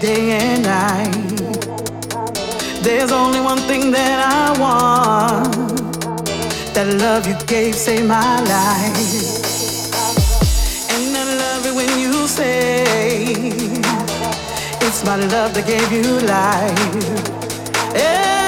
Day and night. There's only one thing that I want. That love you gave saved my life. And I love it when you say it's my love that gave you life. Hey,